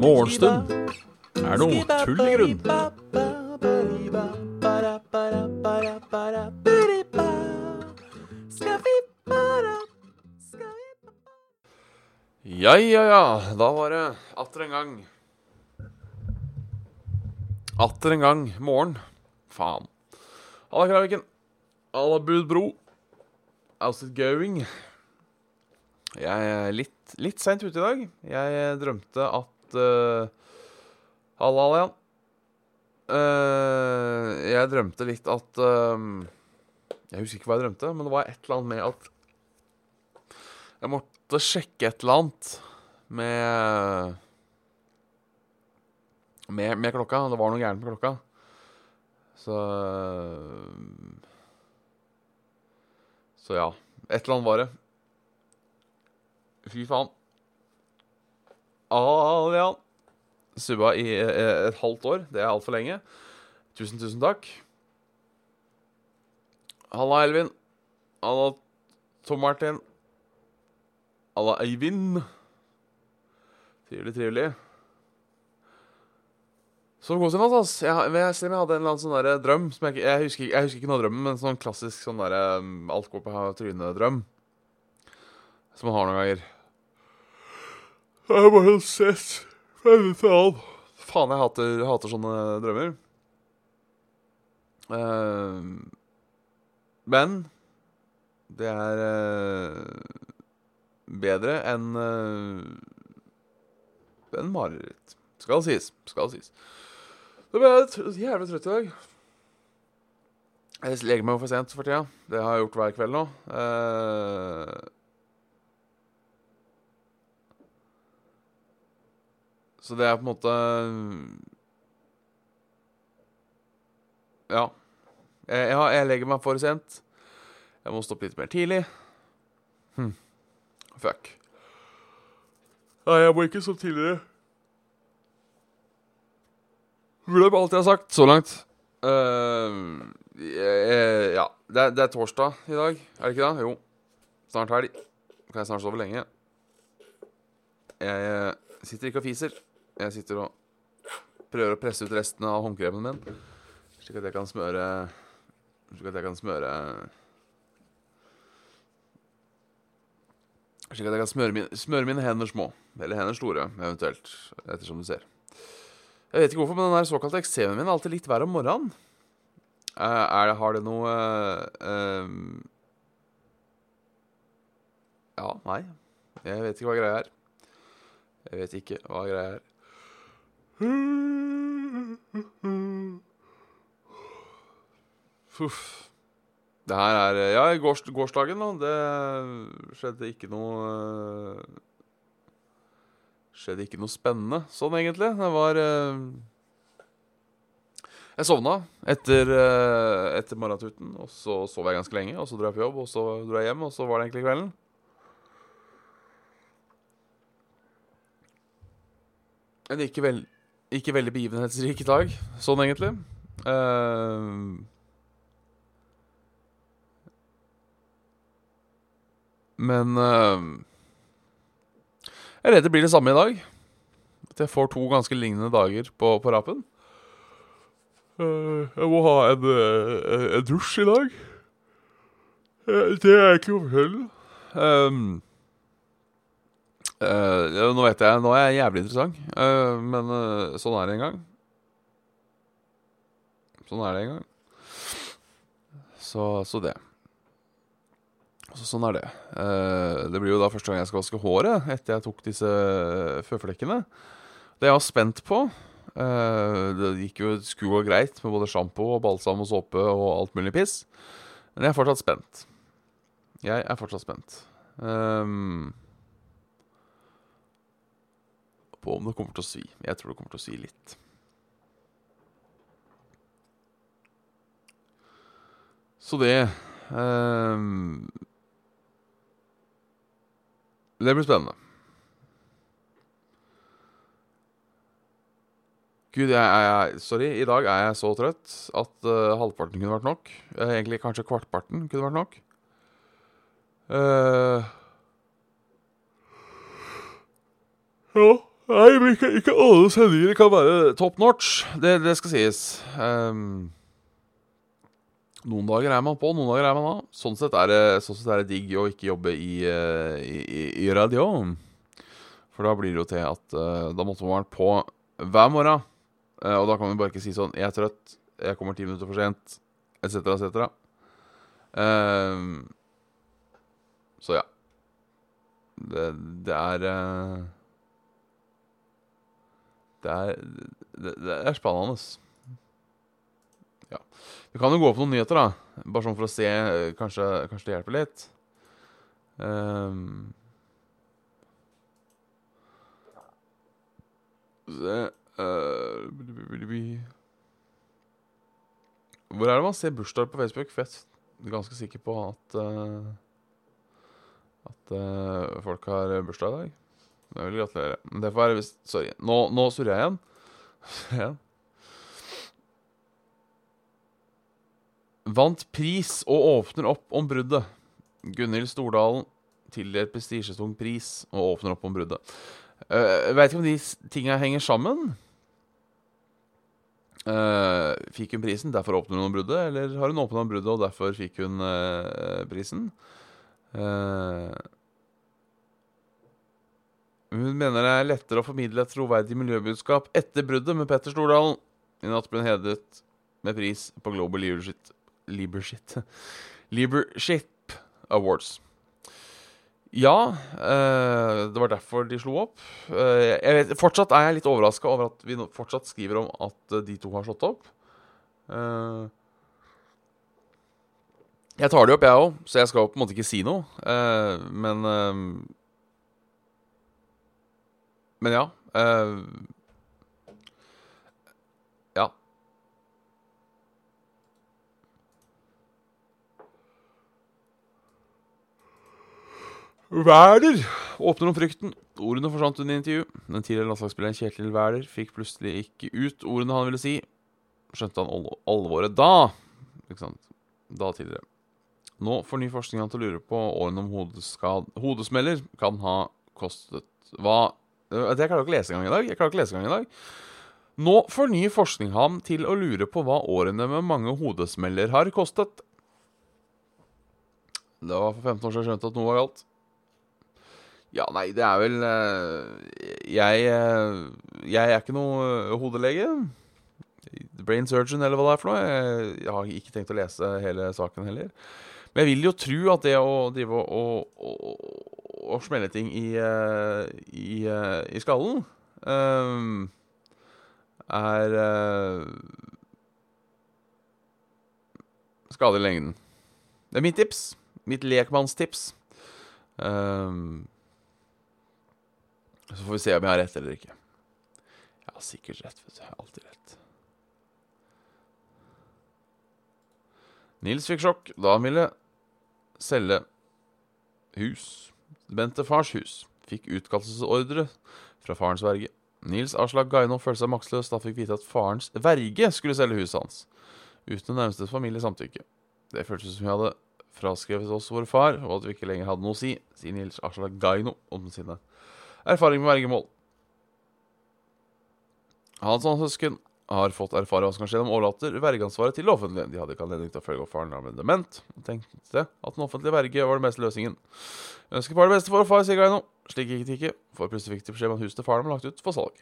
Morgenstund er noe tull i grunn. Ja, ja, ja. Da var det atter en gang Atter en gang morgen. Faen. Halla, Kraviken. Halla, Budbro. How's it going? Jeg er litt, litt seint ute i dag. Jeg drømte at uh, Halla, halla, Jan. Eh, jeg drømte litt at eh, Jeg husker ikke hva jeg drømte, men det var et eller annet med at jeg måtte sjekke et eller annet med med, med klokka. Det var noe gærent med klokka. Så Så ja. Et eller annet var det. Fy faen. Alian. Subba i eh, et halvt år. Det er altfor lenge. Tusen, tusen takk. Halla, Elvin. Halla, Tom Martin. Halla, Eivind. Trivelig, trivelig. Så god sin, altså. Jeg, jeg, selv jeg hadde en eller annen sånn der drøm som jeg, jeg, husker, jeg husker ikke noe av drømmen, men sånn klassisk sånn der um, alt går på trynet-drøm. Som man har noen ganger. Jeg har bare sett Faen, Faen, jeg hater, hater sånne drømmer. Uh, men det er uh, bedre enn uh, enn mareritt. Skal sies. Skal sies. Da ble jeg jævlig trøtt i dag. Jeg legger meg for sent for tida. Det har jeg gjort hver kveld nå. Eh, så det er på en måte Ja. Jeg, jeg, jeg legger meg for sent. Jeg må stoppe litt mer tidlig. Hm. Fuck. Nei, jeg må ikke stå tidligere. Glem alt jeg har sagt så langt. Jeg, ja. Det er, det er torsdag i dag, er det ikke det? Jo. Snart helg. Kan jeg snart sove lenge. Jeg eh, sitter ikke og fiser. Jeg sitter og prøver å presse ut restene av håndkremen min, slik at jeg kan smøre Slik at jeg kan smøre Slik at jeg kan smøre, min, smøre mine hender små. Eller hender store, eventuelt. Ettersom du ser. Jeg vet ikke hvorfor, men den der såkalte eksemen min er alltid litt verre om morgenen. Eh, er det, har det noe uh, um, Ja, nei. Jeg vet ikke hva greia er. Jeg vet ikke hva greia er. Uff. Det her er Ja, gårs, gårsdagen, da. Det skjedde ikke noe eh, Skjedde ikke noe spennende sånn, egentlig. Det var eh, Jeg sovna etter, eh, etter morgentuten, og så sov jeg ganske lenge. Og så dro jeg på jobb, og så dro jeg hjem, og så var det egentlig kvelden. En ikke, vel, ikke veldig begivenhetsrik dag, sånn egentlig. Uh, men eh, Jeg er redd det blir det samme i dag. At jeg får to ganske lignende dager på, på rapen. Eh, jeg må ha en, eh, en dusj i dag. Eh, det er ikke fortelle. Um, uh, nå vet jeg, nå er jeg jævlig interessant, uh, men uh, sånn er det en gang. Sånn er det en gang. Så, så det. Så sånn er det. Eh, det blir jo da første gang jeg skal vaske håret etter jeg tok disse føflekkene. Det jeg var spent på eh, Det gikk jo, skulle gå greit med både sjampo og balsam og såpe og alt mulig piss. Men jeg er fortsatt spent. Jeg er fortsatt spent. Um, på om det kommer til å svi. Jeg tror det kommer til å svi litt. Så det ehm, Det blir spennende. Gud, jeg, jeg, sorry. I dag er jeg så trøtt at uh, halvparten kunne vært nok. Uh, egentlig kanskje kvartparten kunne vært nok. Uh, ja Nei, ikke, ikke alle sendinger kan være top notch. Det, det skal sies. Um, noen dager er man på, noen dager er man av. Sånn sett er det, sånn sett er det digg å ikke jobbe i, uh, i, i, radio. For da blir det jo til at uh, da måtte man være på hver morgen. og da kan vi bare ikke si sånn 'Jeg er trøtt. Jeg kommer ti minutter for sent.' Etc., etc. Så ja. Det, det er det, er det, det er spennende. Ja. Vi kan jo gå på noen nyheter, da. Bare sånn for å se. Kanskje, kanskje det hjelper litt. Um, se uh, Hvor er det man ser bursdager på Facebook? For jeg er ganske sikker på at uh, at uh, folk har bursdag i dag. Jeg vil gratulere. Men det får være hvis Sorry. Nå, nå surrer jeg igjen. Vant pris og åpner opp om bruddet. Gunhild Stordalen tildelt prestisjetung pris og åpner opp om bruddet. Uh, Veit vet ikke om de tinga henger sammen. Uh, fikk hun prisen, derfor åpner hun om bruddet? Eller har hun åpna om bruddet, og derfor fikk hun uh, prisen? Uh, hun mener det er lettere å formidle et troverdig miljøbudskap etter bruddet med Petter Stordalen. I natt ble hun hedret med pris på Global Leadership, Leadership, Liebership Awards. Ja, eh, det var derfor de slo opp. jeg vet, fortsatt er jeg litt overraska over at vi fortsatt skriver om at de to har slått opp. Eh, jeg tar det opp, jeg òg, så jeg skal på en måte ikke si noe. Eh, men eh, men ja. Wæler åpner om frykten. Ordene forsvant under intervju. Den tidligere landslagsspilleren Kjetil Wæler fikk plutselig ikke ut ordene han ville si. Skjønte han alvoret da. Ikke sant? Da tidligere. Nå får ny forskning han til å lure på årene om hodesmeller kan ha kostet hva Jeg det klarer ikke å lese engang i dag. Jeg klarer ikke å lese engang i dag. Nå får ny forskning ham til å lure på hva årene med mange hodesmeller har kostet. Det var for 15 år siden jeg skjønte at noe var galt. Ja, nei, det er vel uh, jeg, uh, jeg er ikke noe hodelege. Brain surgeon, eller hva det er for noe. Jeg, har ikke tenkt å lese hele saken heller. Men jeg vil jo tro at det å drive og, og, å smelle ting i, i, i, skallen um, er uh, skadelig i lengden. Det er mitt tips. Mitt lekmannstips. Um, så får vi se om jeg har rett eller ikke. Jeg har sikkert rett. vet du. Jeg har alltid rett. Nils fikk sjokk da han ville selge hus Bente fars hus. Fikk utkastelsesordre fra farens verge. Nils Aslak Gaino følte seg maksløs da han fikk vite at farens verge skulle selge huset hans. Uten den nærmeste familie samtykke. Det føltes som vi hadde fraskrevet oss vår far, og at vi ikke lenger hadde noe å si, sier Nils Aslak Gaino om sine erfaring med vergemål. Hans og hans søsken har fått erfare hva som kan skje om overlater vergeansvaret til det offentlige. De hadde ikke anledning til å følge opp faren av en dement, og tenkte at den offentlige verge var den beste løsningen. Ønsker far det beste for far, sier Gaino. Slik gikk det ikke, for plutselig fikk de beskjed om at huset til faren var lagt ut for salg.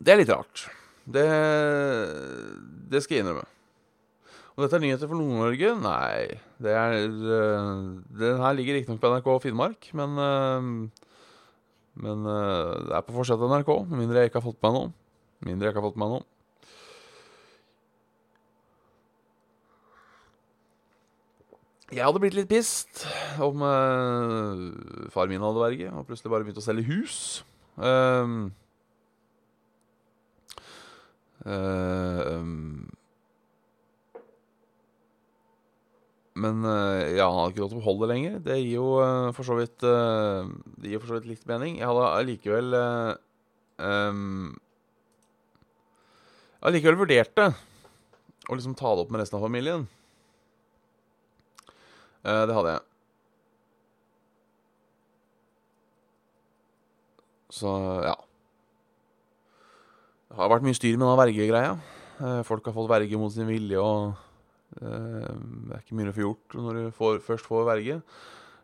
Det er litt rart. Det, det skal jeg innrømme. Og dette er nyheter for Nord-Norge? Nei. Det er uh, Den her ligger riktignok på NRK Finnmark, men uh, Men uh, det er på fortsatt NRK, med mindre jeg ikke har fått meg noe. Mindre jeg ikke har fått meg noe. Jeg hadde blitt litt pissed om uh, far min hadde verge og plutselig bare begynt å selge hus. Um, uh, um, men uh, ja, han hadde ikke lov til å beholde det lenger. Det gir jo for så vidt Det gir for så vidt litt mening. Jeg hadde allikevel um, Allikevel vurdert det å liksom ta det opp med resten av familien. Uh, det hadde jeg. Så ja. Det har vært mye styr med den vergegreia. Eh, folk har fått verge mot sin vilje, og eh, det er ikke mye å få gjort når du får, først får verge.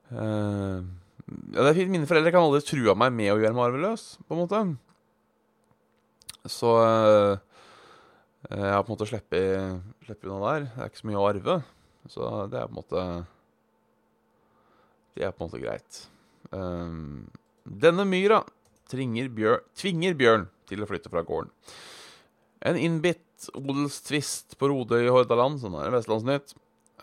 Eh, ja, det er fint. Mine foreldre kan aldri true meg med å gjøre meg arveløs, på en måte. Så eh, jeg har på en måte sluppet unna der. Det er ikke så mye å arve. Så det er på en måte Det er på en måte greit. Denne myra bjør, tvinger Bjørn til å flytte fra gården. En innbitt odelstvist på Rodøy i Hordaland, sånn er Vestlandsnytt,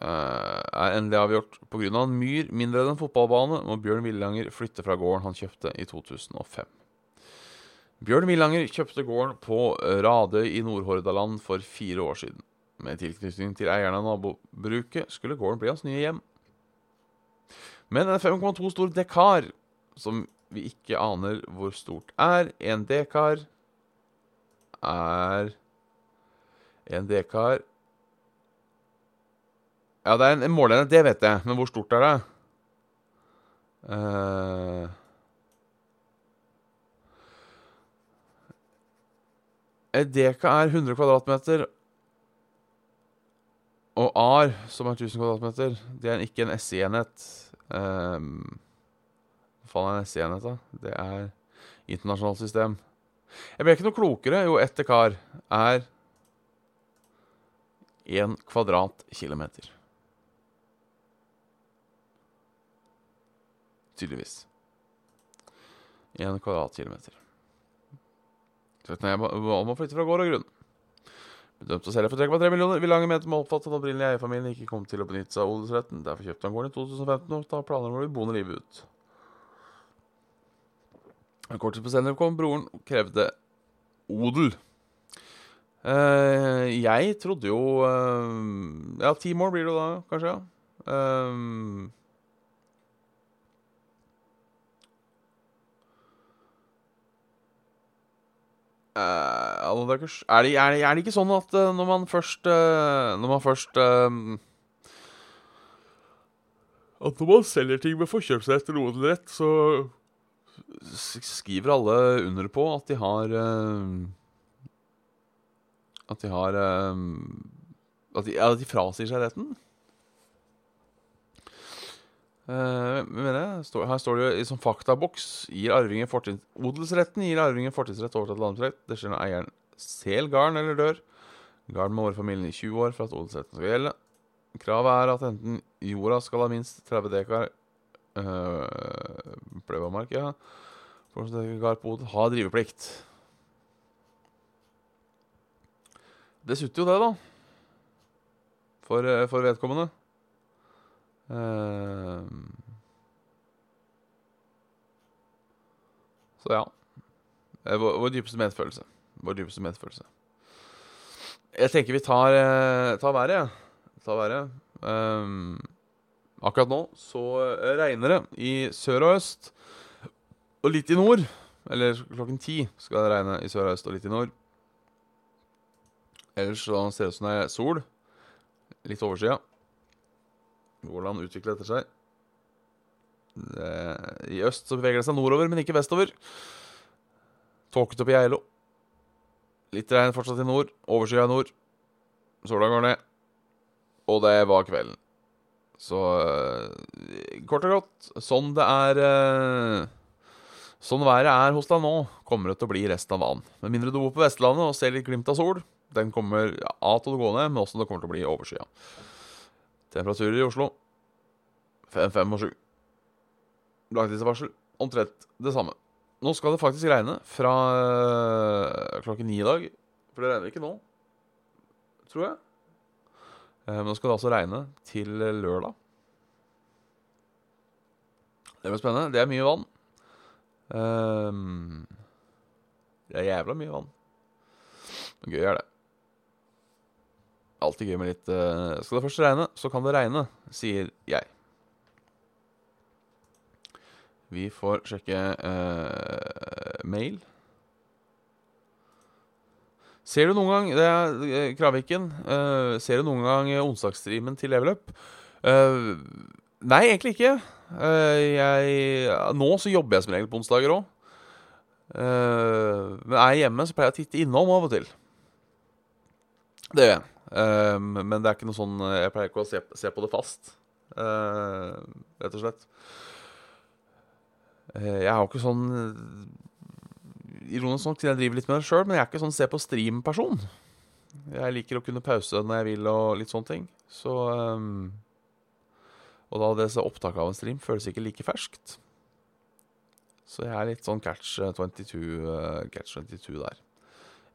uh, er endelig avgjort. Pga. en myr mindre enn en fotballbane må Bjørn Villanger flytte fra gården han kjøpte i 2005. Bjørn Villanger kjøpte gården på Radøy i Nord-Hordaland for fire år siden. Med tilknytning til eierne av nabobruket skulle gården bli hans nye hjem. Men en 5,2 stor dekar, som vi ikke aner hvor stort er En dekar er En dekar Ja, det er en, en målenhet, det vet jeg, men hvor stort er det? Uh, En deka er 100 kvadratmeter, og AR, som er 1000 kvadratmeter, det er ikke en SI-enhet. Um, hva faen er en SI-enhet, da? Det er internasjonalt system. Jeg ble ikke noe klokere. Jo, ett dekar er én kvadratkilometer. Tydeligvis. 1 kvadratkilometer. Jeg må flytte fra gård og grunn. Bedømt å selge for 3,3 millioner. Villanger mente med oppfattet at opprinnelige eierfamilien ikke kom til å benytte seg av odelsretten. Derfor kjøpte han gården i 2015 og tar planer om å bli boende livet ut. Kort tid på senere kom broren og krevde odel. Uh, jeg trodde jo uh, Ja, ti mål blir det da, kanskje. ja. Um, Uh, er, det, er, det, er, det, ikke sånn at når man først Når man først At når man selger ting med forkjøpsrett eller odelrett, så skriver alle under på at de har At de har At de, at de frasier seg retten. Uh, mener Stå, her står det som faktaboks gir arvingen fortid, Odelsretten gir arvingen fortidsrett overtatt landbruksrett. et. Det skjer når eieren selger garn eller dør. Garn må være familien i 20 år for at odelsretten skal gjelde. Kravet er at enten jorda skal ha minst 30 dekar uh, Pløvamark, ja. For har driveplikt. Det sutter jo det, da. For, uh, for vedkommende. Uh, så ja. Vår, vår, dypeste medfølelse. Vår dypeste medfølelse. Jeg tenker vi tar, uh, tar været, jeg. Ja. Tar. Um, akkurat nå så regner det i sør og øst. Og litt i nord. Eller klokken ti skal det regne i sør og øst og litt i nord. Ellers så ser det ut som det er sol. Litt oversida. Hvordan utvikler dette seg? Det, I øst så beveger det seg nordover, men ikke vestover. Tåkete i Geilo. Litt regn fortsatt i nord. Overskya i nord. Sola går ned. Og det var kvelden. Så uh, kort og godt, sånn det er uh, Sånn været er hos deg nå, kommer det til å bli resten av dagen. Med mindre du bor på Vestlandet og ser litt glimt av sol. Den kommer ja, til å gå ned, men også det kommer til å bli overskya. Temperaturer i Oslo 5 og 7. Langtidsvarsel omtrent det samme. Nå skal det faktisk regne fra øh, klokken ni i dag. For det regner ikke nå, tror jeg. Eh, men nå skal det altså regne til lørdag. Det blir spennende. Det er mye vann. Um, det er jævla mye vann. Gøy er det. Alltid gøy med litt uh, Skal det først regne, så kan det regne, sier jeg. Vi får sjekke uh, mail. Ser du noen gang Det er uh, Kraviken. Uh, ser du noen gang onsdagsstreamen til Level Up? Nei, egentlig ikke. Eh, jeg, nå så jobber jeg som regel på onsdager òg. men er jeg hjemme, så pleier jeg å titte innom av og til. Det gjør jeg. Men det er ikke noe sånn Jeg pleier ikke å se, se på det fast, rett og slett. jeg har ikke sånn Ironisk nok, siden jeg driver litt med det sjøl, men jeg er ikke sånn se på stream-person. Jeg liker å kunne pause når jeg vil og litt sånne ting. Så um, Og da det opptaket av en stream føles ikke like ferskt. Så jeg er litt sånn catch 22, uh, catch 22 der.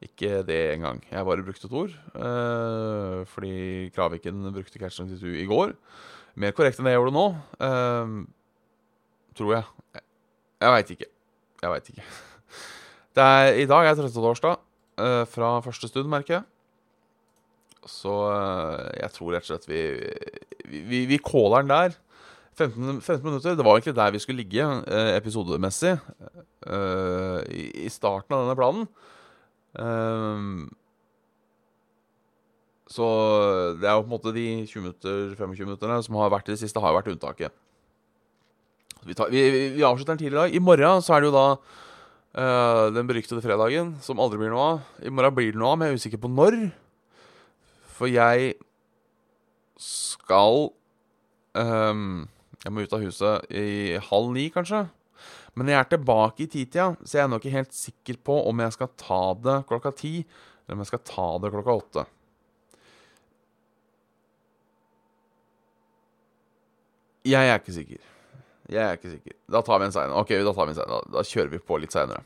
Ikke det engang. Jeg bare brukte et ord. Uh, fordi Kraviken brukte catch 22 i går. Mer korrekt enn det jeg gjorde nå. Uh, tror jeg. Jeg, jeg veit ikke. Jeg veit ikke. Er, I dag er 13. torsdag uh, fra første stund, merker jeg. Så uh, jeg tror rett og slett vi Vi, vi caller den der. 15, 15, minutter. Det var egentlig der vi skulle ligge uh, episodemessig. I, I, starten av denne planen. Så det er jo på en måte de 20 minutter, 25 minutterne som har vært i det siste, har vært unntaket. Vi, tar, vi, vi avslutter den tidlig dag. I morgen så er det jo da Uh, den beryktede fredagen, som aldri blir noe av. I morgen blir det noe av, men jeg er usikker på når. For jeg skal um, Jeg må ut av huset i halv ni, kanskje. Men jeg er tilbake i titida, så jeg er nok ikke helt sikker på om jeg skal ta det klokka ti, eller om jeg skal ta det klokka åtte. Jeg er ikke sikker. Jeg er ikke sikker. Da tar vi en seinere. Ok, da tar vi en senere. Da, kjører vi på litt seinere.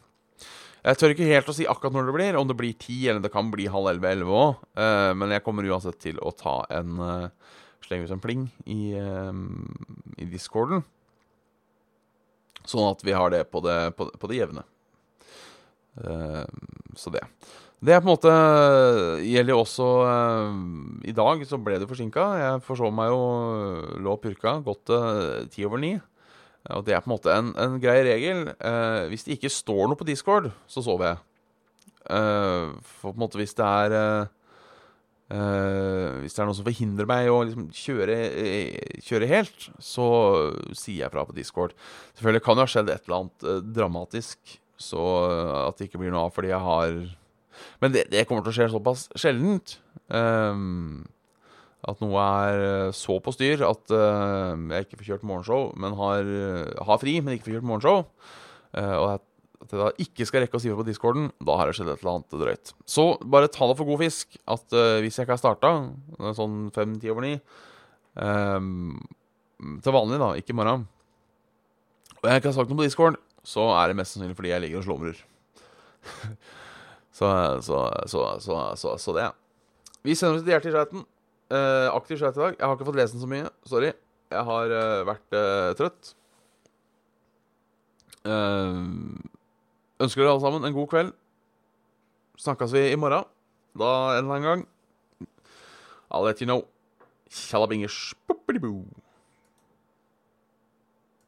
Jeg tør ikke helt å si akkurat når det blir, om det blir ti, eller det kan bli halv elleve, elleve òg. Uh, men jeg kommer uansett til å ta en uh, slenge ut en pling i, uh, i discorden. Sånn at vi har det på det, på, på det jevne. Uh, så det. Det er på en måte gjelder jo også I dag så ble det forsinka. Jeg forså meg jo lå purka godt til ti over ni. Og det er på en måte en, en grei regel. Uh, hvis det ikke står noe på Discord, så sover jeg. Eh, for på en måte hvis det er eh Hvis det er noe som forhindrer meg å liksom kjøre, eh, kjøre, helt, så sier jeg fra på Discord. Selvfølgelig kan det ha skjedd et eller annet eh, dramatisk, så at det ikke blir noe av fordi jeg har Men det, det kommer til å skje såpass sjeldent. Um, at noe er så på styr at uh, jeg ikke får kjørt morgenshow, men har, har, fri, men ikke får kjørt morgenshow. Uh, og at jeg da ikke skal rekke å si fra på discorden, da har det skjedd et eller annet drøyt. Så bare ta det for god fisk at uh, hvis jeg ikke har starta sånn fem-ti over ni Til vanlig, da, ikke i morgen, og jeg ikke har sagt noe på discord, så er det mest sannsynlig fordi jeg ligger og slumrer. så, så, så, så, det. Vi sender oss til hjertet i chatten. Uh, aktiv chat i dag. Jeg har ikke fått lest den så mye. Sorry. Jeg har uh, vært uh, trøtt. Ønsker dere alle sammen en god kveld. Snakkes vi i morgen. Da en eller annen gang. I'll let you know. Tjallabingers.